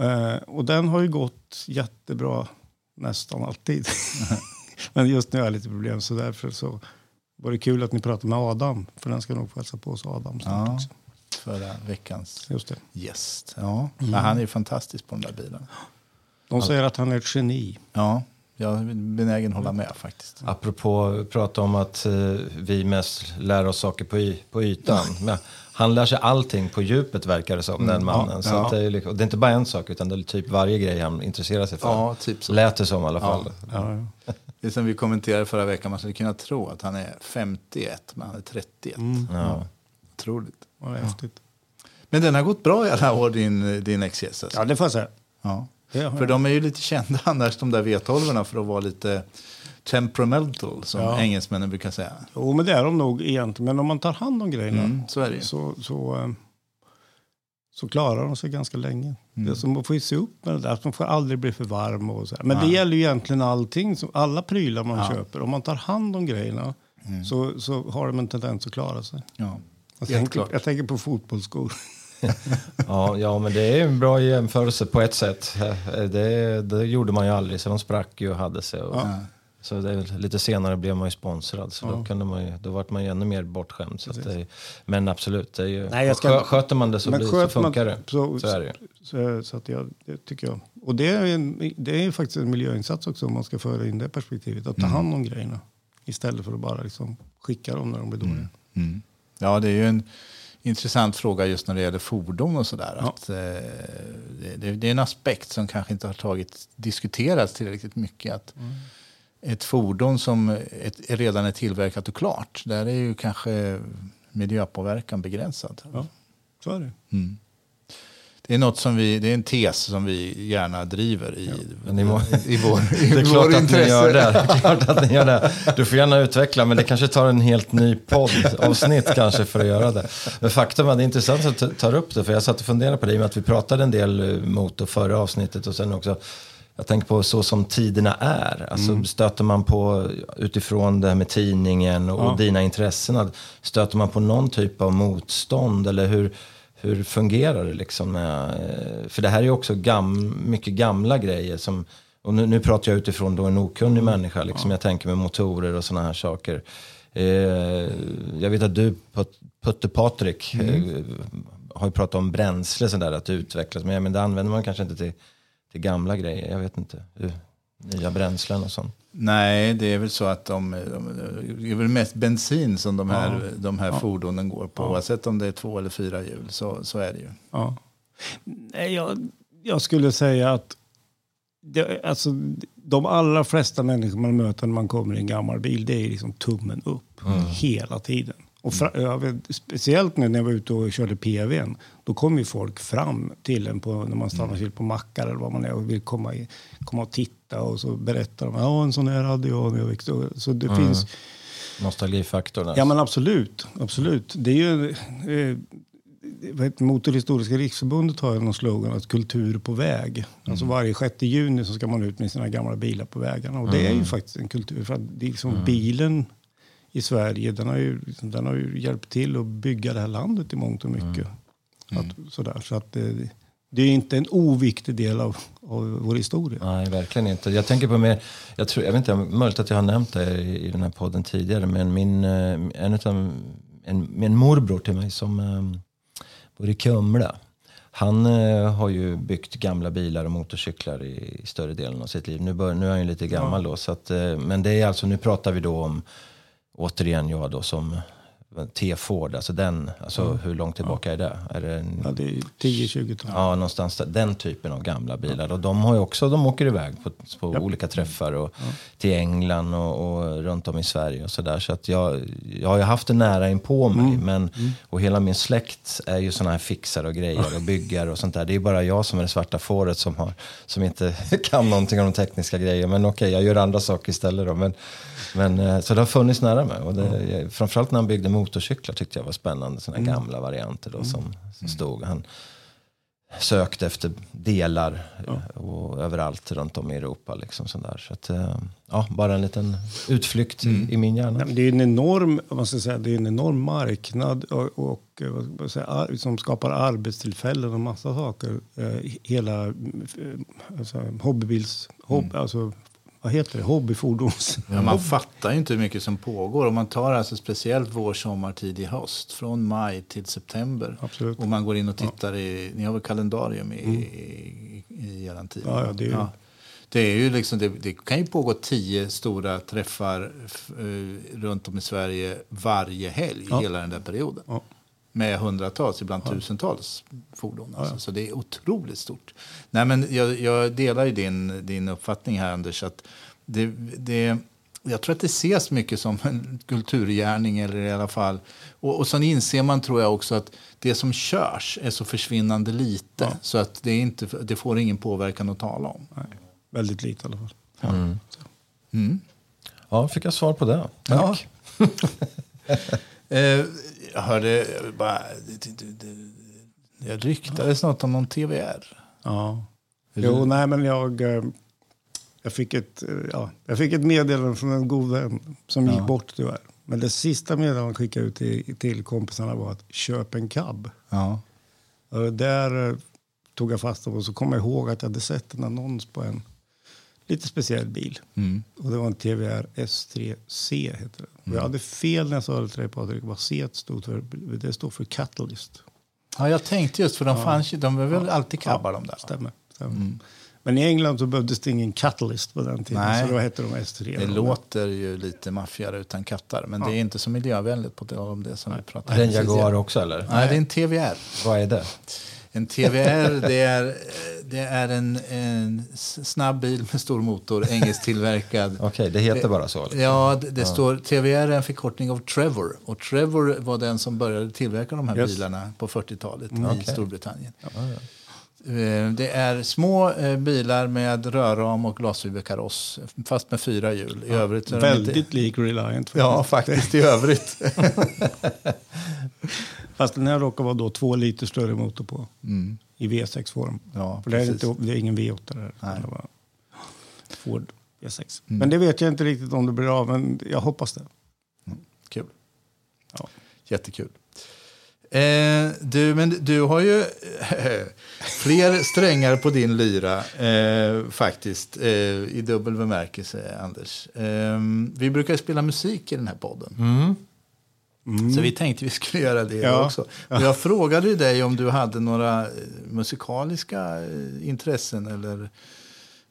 Eh, och den har ju gått jättebra nästan alltid. Men just nu har jag lite problem så därför så var det kul att ni pratade med Adam. För den ska nog få hälsa på oss Adam snart Ja. också. Förra veckans Just det. gäst. Ja. Ja, han är ju fantastisk på den där bilen. De säger att han är ett geni. Ja, jag är benägen att hålla med faktiskt. Apropå prata om att eh, vi mest lär oss saker på, y- på ytan. Men han lär sig allting på djupet verkar det som, den mannen. ja, så ja. Att det, är, liksom- och det är inte bara en sak, utan det är typ varje grej han intresserar sig för. Ja, typ så. Lät det som i alla fall. Ja, ja. Det är som vi kommenterade förra veckan, man skulle kunna tro att han är 51, men han är 31. Ja. Otroligt. Vad häftigt. Men den har gått bra i alla år, din, din XJS. Alltså. Ja, det får jag säga. Ja. För de är ju lite kända annars, de där V12 för att vara lite temperamental, som Ja. engelsmännen brukar säga. Jo, men det är de nog egentligen. Men om man tar hand om grejerna Mm, så är det så, så, eh, så klarar de sig ganska länge. Mm. Det som man får ju se upp med det där. att Man får aldrig bli för varm och så här. Men det gäller ju egentligen allting. Som, alla prylar man köper. Om man tar hand om grejerna Mm. så, så har de en tendens att klara sig. Ja. Jag tänker, jag tänker på fotbollsskor. Ja, ja, men det är en bra jämförelse på ett sätt. Det, det gjorde man ju aldrig, så de sprack ju och hade sig. Och, Så det, lite senare blev man ju sponsrad, så då, kunde man ju, då vart man ju ännu mer bortskämd. Så att det, men absolut, det är ju, Nej, jag ska- skö- sköter man det så, blir, så sköter man- funkar det. Så, Så är det ju. Så, så att jag, det tycker jag. Och det är, en, det är faktiskt en miljöinsats också om man ska föra in det perspektivet. Att ta Mm. hand om grejerna. Istället för att bara liksom skicka dem när de blir dåliga. Mm. Ja, det är ju en intressant fråga just när det gäller fordon och sådär. Ja. Att, eh, det, det, är en aspekt som kanske inte har tagit, diskuterats tillräckligt mycket. Att Ett fordon som ett, redan är tillverkat och klart, där är ju kanske miljöpåverkan begränsad. Ja, så är det. Mm. Det är, något som vi, det är en tes som vi gärna driver i, ni må- i vår, i Det är klart att, ni intresse. gör det. det är klart att ni gör det. Du får gärna utveckla, men det kanske tar en helt ny poddavsnitt kanske för att göra det. Men faktum är att det är intressant att du tar upp det, för jag satt och funderade på det i och med att vi pratade en del eh, mot och förra avsnittet och sen också jag tänker på så som tiderna är. Alltså stöter man på, utifrån det här med tidningen och Ja. dina intressen, stöter man på någon typ av motstånd eller hur, hur fungerar det liksom? Med, eh, för det här är ju också gam, mycket gamla grejer som, och nu, nu pratar jag utifrån då en okunnig människa, liksom, jag tänker med motorer och sådana här saker. Eh, jag vet att du, Put- Putte Patrik, eh, har ju pratat om bränsle sådär, att det utvecklas, men, men det använder man kanske inte till, till gamla grejer, jag vet inte. Nya bränslen och sånt. Nej, det är väl så att de, de, det är väl mest bensin som de här, de här fordonen går på. Oavsett om det är två eller fyra hjul så, så är det ju. Ja. Nej, jag, jag skulle säga att det, alltså, de allra flesta människor man möter när man kommer i en gammal bil, det är liksom tummen upp hela tiden. Och fra, över, speciellt nu när jag var ute och körde PVn, då kom ju folk fram till en på, när man stannar till på mackar eller vad man är och vill komma, i, komma och titta och så berättar de ja en sån här hade jag när jag växte upp. Så det finns, Nostalgifaktorn. alltså. Ja men absolut, absolut. Det är ju, eh, Motorhistoriska riksförbundet har ju någon slogan att kultur på väg. Alltså varje 6 juni så ska man ut med sina gamla bilar på vägarna. Och det är ju faktiskt en kultur. För att det är liksom bilen i Sverige, den har, ju, liksom, den har ju hjälpt till att bygga det här landet i mångt och mycket. Att, sådär, så att det, det är inte en oviktig del av, av vår historia. Nej, verkligen inte. Jag tänker på mer, jag, tror, jag vet inte, möjligt att jag har nämnt det i, i den här podden tidigare, men min, eh, en, utav, en, en morbror till mig som um, bor i Kumla. Han uh, har ju byggt gamla bilar och motorcyklar i, i större delen av sitt liv. Nu, bör, nu är han ju lite gammal ja. då, så att, uh, men det är alltså, nu pratar vi då om, återigen jag då som T-Ford, alltså den, alltså mm. hur långt tillbaka ja. är det? Är det, en, ja, det är 10-20 tal. Ja, någonstans där, den typen av gamla bilar. Ja. Och de har ju också, de åker iväg på, på ja. olika träffar och till England och, och, runt om i Sverige och sådär. Så att jag, jag har ju haft det nära in på mig. Mm. Men, mm. Och hela min släkt är ju sådana här fixare och grejer och byggare och sånt där. Det är bara jag som är det svarta fåret som, har, som inte kan någonting om de tekniska grejerna. Men okej, okay, jag gör andra saker istället då. Men, men, eh, så det har funnits nära mig. Och det, framförallt när han byggde motorcyklar tyckte jag var spännande. Sådana mm. gamla varianter då, mm. som, som stod. Han sökte efter delar ja. och överallt runt om i Europa. Liksom sådär. Så att, eh, ja, bara en liten utflykt mm. i, min hjärna. det är en enorm, vad ska säga, det är en enorm marknad och, och vad säga, som skapar arbetstillfällen och massa saker. Eh, hela alltså, hobbybils, hobb, mm. alltså vad heter det, hobbyfordons... Ja, man fattar ju inte hur mycket som pågår. Om man tar alltså speciellt vår, sommar, tidig höst. Från maj till september. Absolut. Och man går in och tittar ja. i, ni har väl kalendarium i, mm. i, i er tid? Ja, ja, det är ju... Ja. Det, är ju liksom, det, det, kan ju pågå tio stora träffar uh, runt om i Sverige varje helg ja. hela den där perioden. Ja med hundratals, ibland ja. tusentals fordon. Alltså. Ja, ja. Så det är otroligt stort. Nej, men jag, jag delar ju din, din uppfattning här, Anders. Att det, det, jag tror att det ses mycket som en kulturgärning. Eller i alla fall. Och, och sen inser man, tror jag, också att det som körs är så försvinnande lite. Så att det, inte, det får ingen påverkan att tala om. Nej, väldigt lite i alla fall. Mm. Mm. Ja, fick jag svar på det. Tack. eh, jag hörde bara... Jag ryktades något om någon TVR. Ja. Jo, nej, men jag... Eh, jag fick, ett, eh, ja, jag fick ett meddelande från en god vän som ja. gick bort tyvärr. Men det sista meddelandet han skickade ut till, till kompisarna var att köp en cab. Ja. Och där tog jag fasta på och så kom jag ihåg att jag hade sett en annons på en lite speciell bil. Mm. Och det var en TVR S3C. Heter det. Mm. Jag hade fel när jag sa det till dig Patrik. Vad C stod för? Det står för Catalyst. Ja, jag tänkte just för de ja. fanns ju, de var väl alltid cabbar ja, de där? Stämmer. stämmer. Mm. Men i England så behövdes det ingen Catalyst på den tiden. Nej. Så då hette de S3. Det låter ju lite maffigare utan kattar. Men ja. det är inte så miljövänligt på det, om det som Nej. vi pratar om. Är det en Jaguar också eller? Nej, det är en TVR. Vad är det? En TVR det är, det är en, en snabb bil med stor motor, engelsktillverkad. Okej, okay, det heter bara så? Liksom. Ja, det, det ja. står TVR är en förkortning av Trevor. Och Trevor var den som började tillverka de här yes. bilarna på 40-talet mm, i okay. Storbritannien. Ja, ja. Eh, det är små eh, bilar med rörram och glasfiberkaross, fast med fyra hjul. I övrigt väldigt inte... lik Reliant. Faktiskt. Ja, faktiskt i övrigt. Fast den här råkar vara då två liter större motor på. Mm. I V6-form. Ja, För det, är inte, det är ingen V8 där. Nej. Det var Ford V6. Mm. Men det vet jag inte riktigt om det blir av, men jag hoppas det. Mm. Kul. Ja. Jättekul. Eh, du, men du har ju eh, fler strängar på din lyra, eh, faktiskt, eh, i dubbel bemärkelse, Anders. Eh, vi brukar spela musik i den här podden. Mm. Mm. Så vi tänkte vi skulle göra det ja. också. Och jag frågade ju dig om du hade några eh, musikaliska eh, intressen eller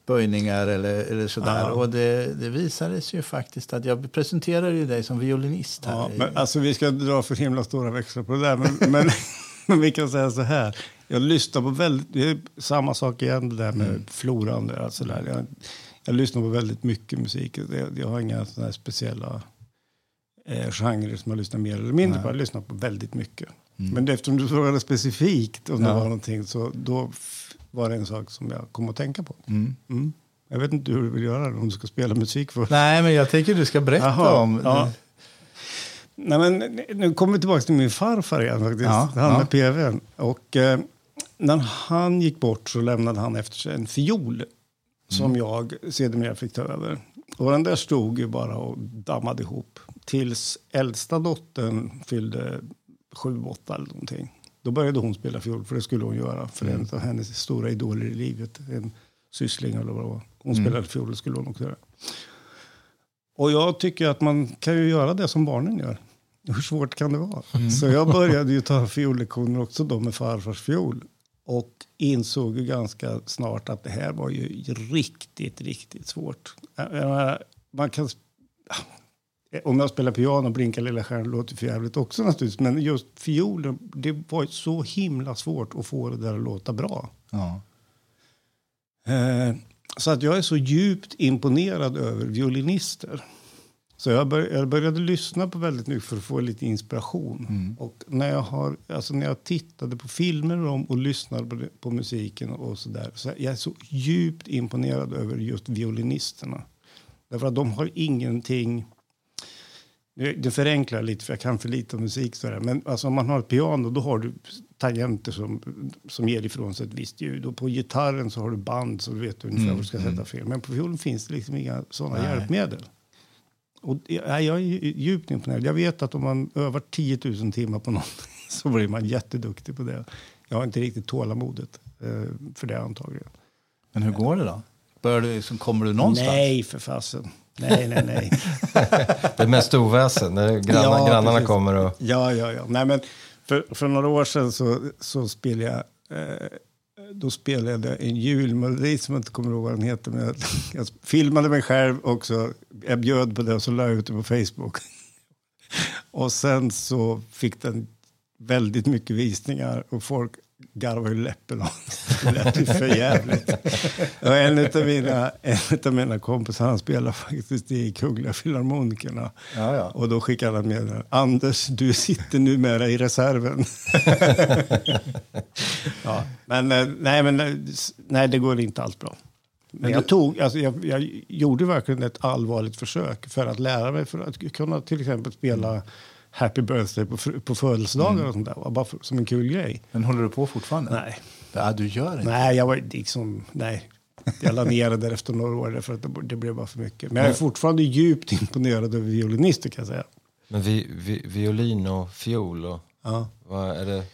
böjningar eller, eller sådär. Ja. Och det, det visade sig ju faktiskt att jag presenterade ju dig som violinist här. Ja, men, alltså vi ska dra för himla stora växlar på det där. Men, men, men, vi kan säga så här. Jag lyssnar på väldigt, det är samma sak igen det där med mm. floran. Alltså där. Jag, jag lyssnar på väldigt mycket musik. Jag, jag har inga sådana speciella eh, genrer som jag lyssnar mer eller mindre Nej. på. Jag lyssnar på väldigt mycket. Mm. Men eftersom du frågade specifikt om ja. det var någonting så då var det en sak som jag kom att tänka på. Mm. Mm. Jag vet inte hur du vill göra om du ska spela musik för. Nej, men jag tänker du ska berätta Aha, om... Ja. Nej, men nu kommer vi tillbaka till min farfar igen faktiskt. Ja, han med PV. Och eh, när han gick bort så lämnade han efter sig en fiol. Mm. Som jag sedermera fick ta över. Och den där stod ju bara och dammade ihop tills äldsta dottern fyllde sju, åtta eller någonting. Då började hon spela fiol, för det skulle hon göra. För Mm. en av hennes stora idoler i livet, en syssling eller vad det var. Hon Mm. spelade fiol, det skulle hon också göra. Och jag tycker att man kan ju göra det som barnen gör. Hur svårt kan det vara? Mm. Så jag började ju ta fiollektioner också då med farfars fiol. Och insåg ju ganska snart att det här var ju riktigt, riktigt svårt. Man kan... Om jag spelar piano, Blinka lilla stjärna, låter för jävligt också naturligtvis. Men just fiolen, det var så himla svårt att få det där att låta bra. Ja. Eh, så att jag är så djupt imponerad över violinister. Så jag, bör, jag började lyssna på väldigt mycket för att få lite inspiration. Och när jag, har, alltså när jag tittade på filmer med dem och lyssnade på, det- på musiken och så där. Så jag är så djupt imponerad över just violinisterna. Därför att de har ingenting... Det förenklar lite för jag kan för lite om musik. Så där. Men alltså, om man har ett piano då har du tangenter som, som ger ifrån sig ett visst ljud. Och på gitarren så har du band så du vet ungefär var du ska sätta fel. Men på fiolen finns det liksom inga sådana Nej. hjälpmedel. Och jag, är ju djupt imponerad. Jag vet att om man övar 10 000 timmar på något så blir man jätteduktig på det. Jag har inte riktigt tålamodet eh, för det antagligen. Men hur går det då? Du, liksom, kommer du någonstans? Nej, för fasen. Nej, nej, nej. Det är mest oväsen. när Granna, Ja, grannarna precis. kommer och... Ja, ja, ja. Nej, men för, för några år sedan så, så spelade jag... Eh, då spelade jag en julmelodi som jag inte kommer ihåg vad den heter. Men jag, jag filmade mig själv också. Jag bjöd på det och så la jag ut det på Facebook. och sen så fick den väldigt mycket visningar och folk garvade ju läppen av Det lät ju för jävligt. Och en av mina, en av mina kompisar han spelar faktiskt i Kungliga Filharmonikerna. Ja, ja. Och då skickade han med Anders, du sitter numera i reserven. ja, men, eh, nej, men eh, nej, det går inte alls bra. Men jag, tog, alltså, jag, jag gjorde verkligen ett allvarligt försök för att lära mig, för att kunna till exempel spela Happy birthday på, på födelsedagar och sånt där. Bara för, som en kul grej. Men håller du på fortfarande? Nej, Ja, du gör inte. nej, jag var liksom, nej. Jag la ner det där efter några år för att det, det blev bara för mycket. Men jag är fortfarande djupt imponerad över violinister kan jag säga. Men vi, vi, violin och fiol, och, Ja. vad är det?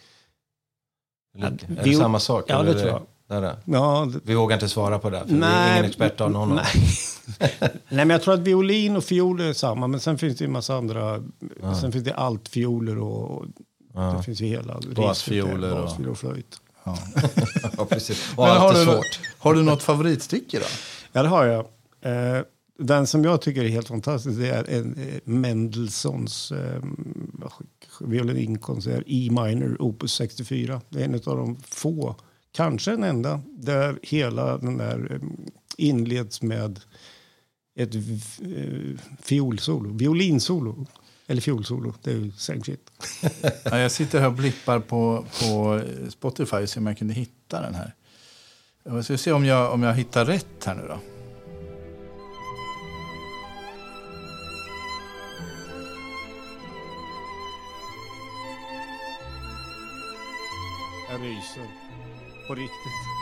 Är det viol- samma sak? Ja, det är tror jag. Det är det? Ja, Vi vågar inte svara på det, för vi är ingen expert av någon. Nej. Nej, men jag tror att violin och fiol är samma. Men sen finns det en massa andra. Sen finns det altfioler och, och det finns ju hela. Basfioler och- Basfioler och flöjt. Ja. Ja, precis. Och Men har, du, svårt. har du något favoritstycke då? Ja, det har jag. Eh, den som jag tycker är helt fantastisk det är en eh, Mendelssohns eh, violinkonsert E minor, opus 64. Det är en av de få, kanske den enda, där hela den där eh, inleds med ett eh, fiolsolo, violinsolo. Eller fiolsolo, det är ju same shit. Ja, jag sitter här och blippar på, på Spotify och ser om jag kunde hitta den här. Jag ska se om jag, om jag hittar rätt här nu då. Jag ryser. På riktigt. Ja,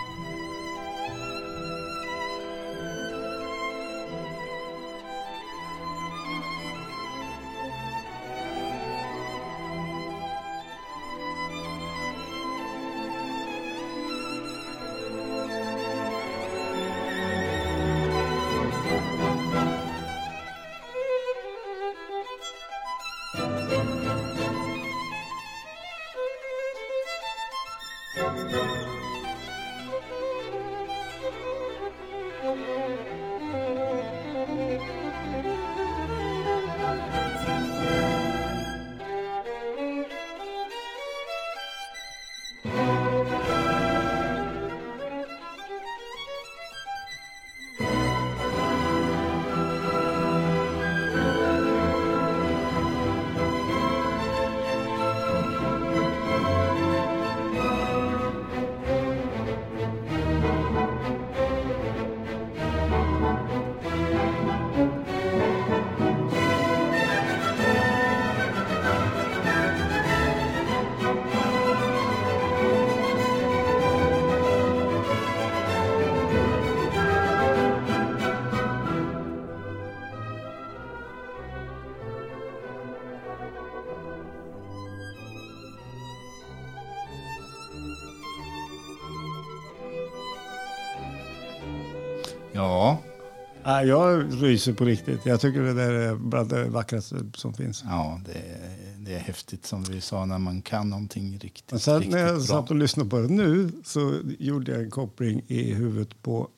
jag ryser på riktigt. Jag tycker det där är bland det vackraste som finns. ja det, är, det är häftigt som vi sa när man kan någonting riktigt, Men sen riktigt när jag bra. satt och lyssnade på det nu så gjorde jag en koppling i huvudet på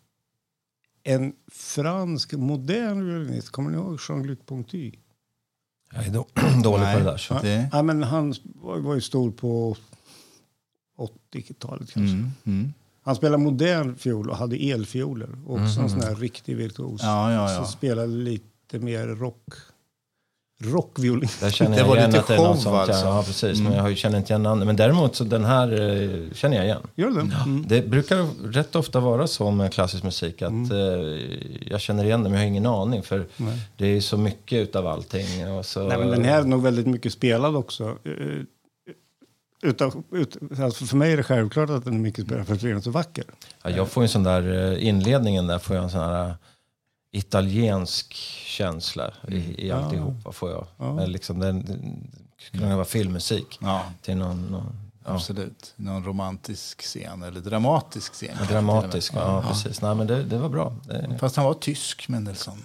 en fransk modern violinist. Kommer ni ihåg Jean-Luc Ponty? Jag är då, dålig Nej. på det där. Så. Det, Ja, men han var, var ju stor på 80-talet kanske. mm, mm. Han spelade modern fiol och hade elfioler. Också en sån här riktig virtuos. Ja, ja, ja. Så spelade lite mer rock. Rockviolin. Där känner Det jag var igen lite att det är något show, sånt. alltså. Ja, precis. Men jag känner inte igen namnet. Men däremot så den här eh, känner jag igen. Gör det? Mm. Det brukar rätt ofta vara så med klassisk musik att eh, jag känner igen det men jag har ingen aning för det är så mycket utav allting. Och så, Nej, men den här är nog väldigt mycket spelad också. Utav, ut, alltså för mig är det självklart att den är mycket spelad för att den är så vacker. ja, jag får ju en sån där, eh, inledningen där får jag en sån här eh, italiensk känsla i, i alltihopa får jag. Men liksom den, den skulle vara filmmusik ja, till någon, någon ja, absolut. Någon romantisk scen eller dramatisk scen. kanske dramatisk. med. Ja, precis. Nej men det, det var bra. Det, Fast han var tysk, Mendelssohn.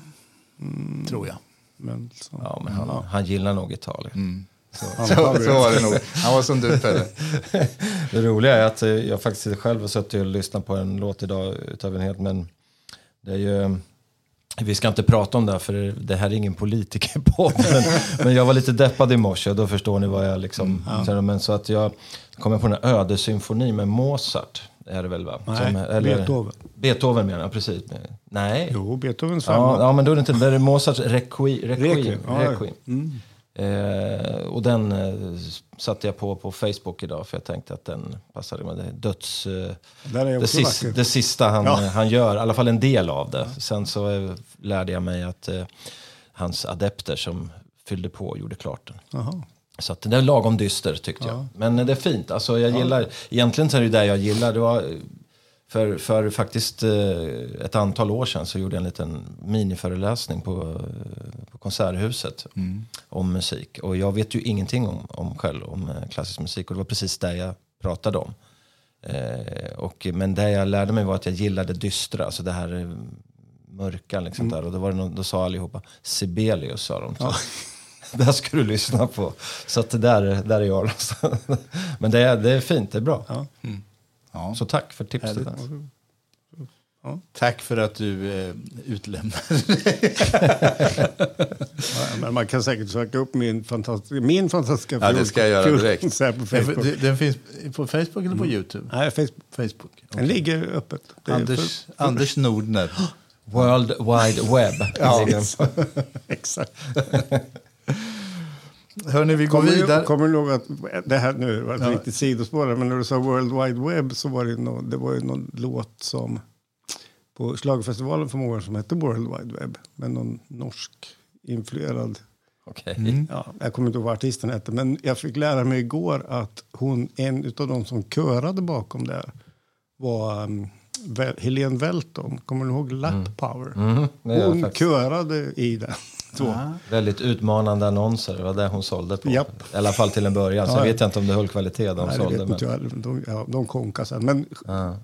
Mm. Tror jag. Men så. ja, men han, han gillar nog Italien. Mm. Så, så, så var det nog. Han var som du, Pelle. Det roliga är att eh, jag faktiskt själv har suttit och lyssnat på en låt idag utav en helt, men det är ju... Vi ska inte prata om det här för det här är ingen politikerpodd. Men, men jag var lite deppad i morse och då förstår ni vad jag liksom... Men så att jag kom på den här ödesymfonin med Mozart. Är det väl va? Nej, Beethoven. Beethoven menar jag, precis. Nej. Jo, Beethovens Ja, femma. ja, men då är det inte... Det är Mozarts Requiem. Requiem. Requiem, ja, ja. Eh, och den eh, satte jag på på Facebook idag för jag tänkte att den passade med det. Döds... Eh, Där det, sista, det sista han, Ja. eh, han gör, i alla fall en del av det. Sen så eh, lärde jag mig att eh, hans adepter som fyllde på gjorde klart den. Jaha. Så det är lagom dyster tyckte jag. Men det är fint. Alltså, jag gillar, Egentligen så är det det jag gillar. Det var, för, för faktiskt eh, ett antal år sedan så gjorde jag en liten miniföreläsning på, eh, på Konserthuset om musik. Och jag vet ju ingenting om, om själv om eh, klassisk musik och det var precis det jag pratade om. Eh, och, men det jag lärde mig var att jag gillade dystra, alltså det här mörka liksom där. Och då, var det någon, då sa allihopa Sibelius sa de. Så. Det här ska du lyssna på. Så att där, där är jag. Men det är, det är fint, det är bra. Ja. Ja. Så tack för tipset. Härligt. Tack för att du eh, utlämnade Ja, men man kan säkert söka upp min fantastiska, min fantastiska Ja, det ska jag göra direkt. på Facebook. Den, den finns på Facebook eller på Youtube? Nej, Facebook. Facebook. Den ligger öppet. Anders, för- Anders Nordner. World Wide Web. Ja. Exakt. Hörni, vi går Kommer vidare. du, kommer du ihåg att det här nu var ett riktigt sidospår, men när du sa World Wide Web så var det, någon, det var ju någon låt som på schlagerfestivalen för många år som hette World Wide Web, med någon norsk influerad Okej. Ja, jag kommer inte ihåg vad artisten hette, men jag fick lära mig igår att hon, en av de som körade bakom där var um, Helene Welton. Kommer du ihåg Lap Power? Mm, det gör jag hon körade i den. Så. Väldigt utmanande annonser, det var det hon sålde på. Japp. I alla fall till en början. Sen Ja, ja. vet jag inte om det höll kvalitet de Nej, det sålde. vet Men, inte. De, ja, de konkade sen. Men ja.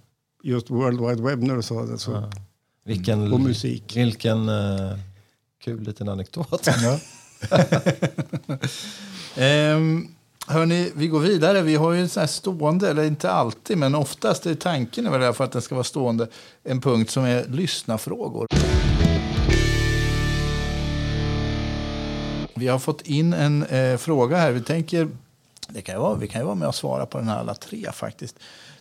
just World Wide Web när du sa det så. Vilken, Och musik. Vilken eh, kul liten anekdot. Ehm, hörni, vi går vidare. Vi har ju en sån här stående, eller inte alltid, men oftast är tanken är väl att den ska vara stående, en punkt som är lyssnafrågor. Vi har fått in en eh, fråga här. Vi tänker, det kan ju vara, vi kan ju vara med och svara på den här alla tre faktiskt.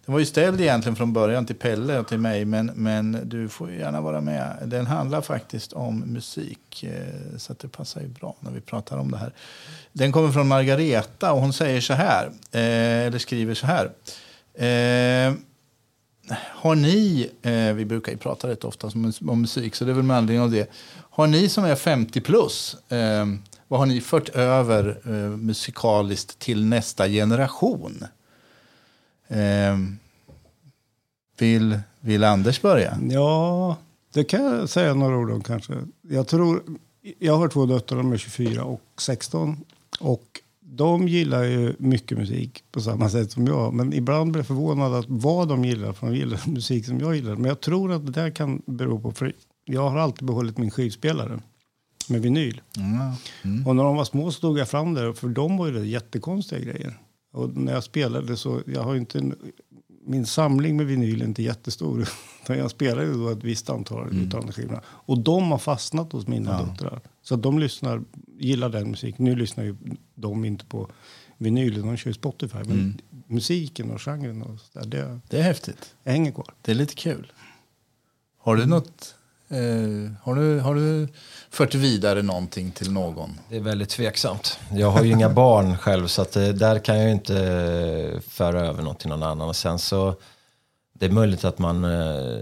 Den var ju ställd egentligen från början till Pelle och till mig, men, men du får ju gärna vara med. Den handlar faktiskt om musik, eh, så att det passar ju bra när vi pratar om det här. Den kommer från Margareta och hon säger så här, eh, eller skriver så här. Eh, har ni, eh, vi brukar ju prata rätt ofta om, om musik, så det är väl med anledning av det. Har ni som är 50 plus, eh, vad har ni fört över eh, musikaliskt till nästa generation? Eh, vill, vill Anders börja? Ja, det kan jag säga några ord om kanske. Jag tror, jag har två döttrar, de är 24 och 16. Och de gillar ju mycket musik på samma sätt som jag. Men ibland blir jag förvånad att vad de gillar, för de gillar musik som jag gillar. Men jag tror att det där kan bero på, för jag har alltid behållit min skivspelare med vinyl. Mm. Och när de var små så tog jag fram det, för de var ju det jättekonstiga grejer. Och när jag spelade så, jag har ju inte en, min samling med vinyl är inte jättestor. Jag spelade då ett visst antal mm. utav skivorna. Och de har fastnat hos mina Ja. döttrar. Så att de lyssnar, gillar den musiken. Nu lyssnar ju de inte på vinyl, de kör Spotify. Men Mm. musiken och genren och så där, det Det är häftigt. hänger kvar. Det är lite kul. Har du något... Eh, har, du, har du fört vidare någonting till någon? Det är väldigt tveksamt. Jag har ju inga barn själv så att det, där kan jag ju inte eh, föra över något till någon annan. Och sen så, det är möjligt att man, eh,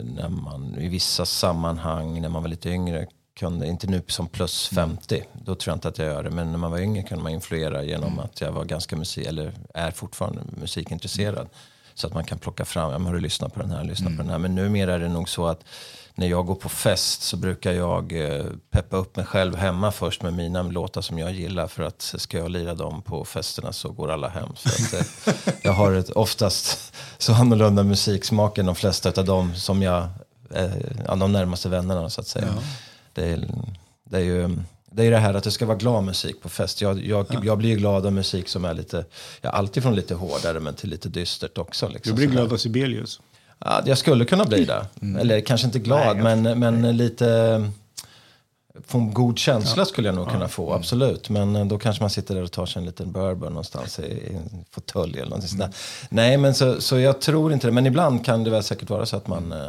när man i vissa sammanhang när man var lite yngre kunde, inte nu som plus 50, då tror jag inte att jag gör det. Men när man var yngre kunde man influera genom att jag var ganska musik, eller är fortfarande musikintresserad. Så att man kan plocka fram, ja men har du lyssnat på den här, lyssna på den här. Men numera är det nog så att när jag går på fest så brukar jag eh, peppa upp mig själv hemma först med mina låtar som jag gillar. För att ska jag lira dem på festerna så går alla hem. Så att, eh, jag har ett, oftast så annorlunda musiksmak än de flesta av dem som jag, eh, ja, de närmaste vännerna så att säga. Det, är, det är ju det är det här att det ska vara glad musik på fest. Jag, jag, jag blir glad av musik som är lite, ja, alltid från lite hårdare men till lite dystert också. Liksom, Du blir glad av Sibelius. Ja, jag skulle kunna bli det. Eller kanske inte glad, men, men lite... Få en god känsla skulle jag nog kunna få, absolut. Men eh, då kanske man sitter där och tar sig en liten bourbon någonstans i, i en fåtölj eller någonting där. Nej, men så, så jag tror inte det. Men ibland kan det väl säkert vara så att man eh,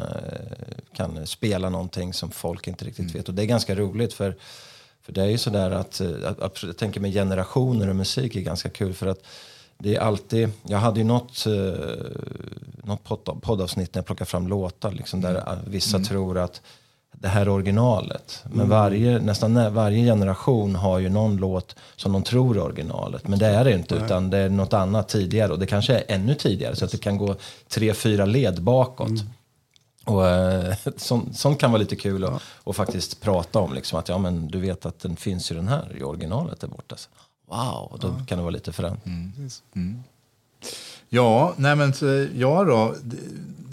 kan spela någonting som folk inte riktigt vet. Och det är ganska roligt för, för det är ju sådär att, eh, att, att jag tänker med generationer och musik är ganska kul för att det är alltid, jag hade ju något, eh, något podd, poddavsnitt när jag plockade fram låtar liksom, där eh, vissa tror att det här är originalet. Men varje, nästan nä- varje generation har ju någon låt som de tror är originalet. Men det är det inte, utan det är något annat tidigare. Och det kanske är ännu tidigare, så att det kan gå tre, fyra led bakåt. Och eh, sånt, sånt kan vara lite kul att att faktiskt prata om. Liksom, att ja, men du vet att den finns ju den här i originalet där borta. Wow, då kan det vara lite fränt. Ja, nej men så, ja då.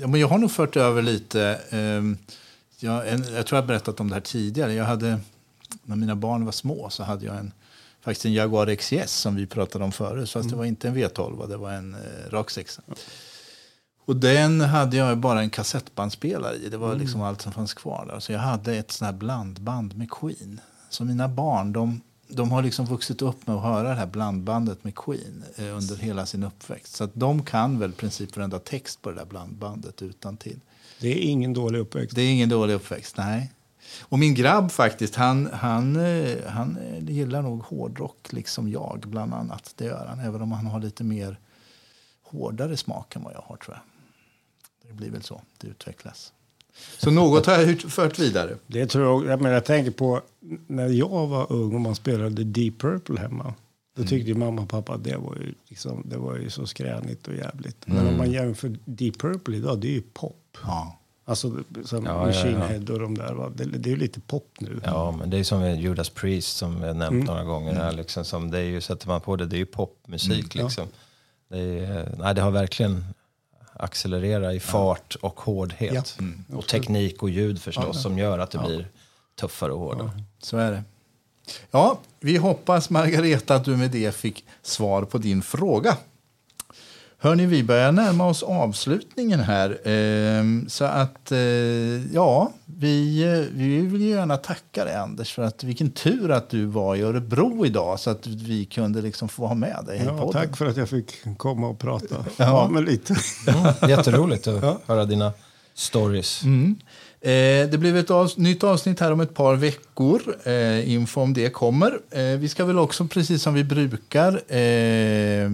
Ja, men jag har nog fört över lite. ehm, jag, en, jag tror jag berättat om det här tidigare. Jag hade, när mina barn var små så hade jag en, faktiskt en Jaguar XJS som vi pratade om förut. Så det var inte en V12, det var en eh, rak sexa. Och den hade jag bara en kassettbandspelare i. Det var liksom allt som fanns kvar där. Så jag hade ett sånt här blandband med Queen. Så mina barn, de, de har liksom vuxit upp med att höra det här blandbandet med Queen eh, under hela sin uppväxt. Så att de kan väl i princip varenda text på det där blandbandet utan till. Det är ingen dålig uppväxt. Det är ingen dålig uppväxt, nej. Och min grabb faktiskt, han, han, eh, han eh, gillar nog hårdrock liksom jag bland annat. Det gör han, även om han har lite mer hårdare smak än vad jag har tror jag. Det blir väl så, det utvecklas. Så något har jag ut- fört vidare. Det tror jag, jag, menar, jag tänker på när jag var ung och man spelade Deep Purple hemma. Då tyckte ju mamma och pappa att det var ju, liksom, det var ju så skränigt och jävligt. Men om man jämför Deep Purple idag, det är ju pop. Ja. Alltså som Ja, Machine ja. Head och de där. Va? Det, det är ju lite pop nu. Ja, men det är som Judas Priest som vi har nämnt Mm. några gånger här. Liksom, som det är ju, sätter man på det, det är ju popmusik Mm, ja. liksom. Det, är, nej, det har verkligen accelererat i fart och hårdhet. Ja. Mm. Och teknik och ljud förstås som gör att det blir tuffare och hårdare. Så är det. Ja, vi hoppas Margareta att du med det fick svar på din fråga. Hörni, vi börjar närma oss avslutningen här. Ehm, så att, eh, ja, vi, eh, vi vill ju gärna tacka dig Anders för att vilken tur att du var i Örebro idag så att vi kunde liksom få ha med dig Ja, tack för att jag fick komma och prata. Ja. Ja, men lite. Mm, jätteroligt att höra dina stories. Mm. Eh, det blir ett avs- nytt avsnitt här om ett par veckor. Eh, info om det kommer. Eh, vi ska väl också, precis som vi brukar, eh, eh,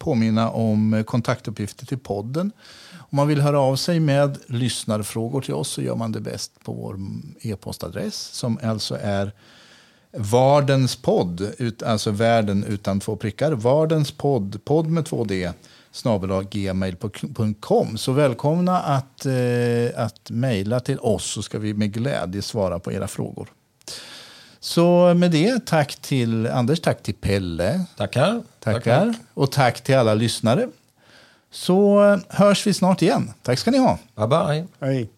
påminna om kontaktuppgifter till podden. Om man vill höra av sig med lyssnarfrågor till oss så gör man det bäst på vår e-postadress som alltså är Vardens podd, alltså världen utan två prickar. Vardens podd, podd med två D, snabel gmail.com. Så välkomna att, eh, att mejla till oss så ska vi med glädje svara på era frågor. Så med det, tack till Anders, tack till Pelle. Tackar. Tackar. Och tack till alla lyssnare. Så hörs vi snart igen. Tack ska ni ha. Bye bye. Hej.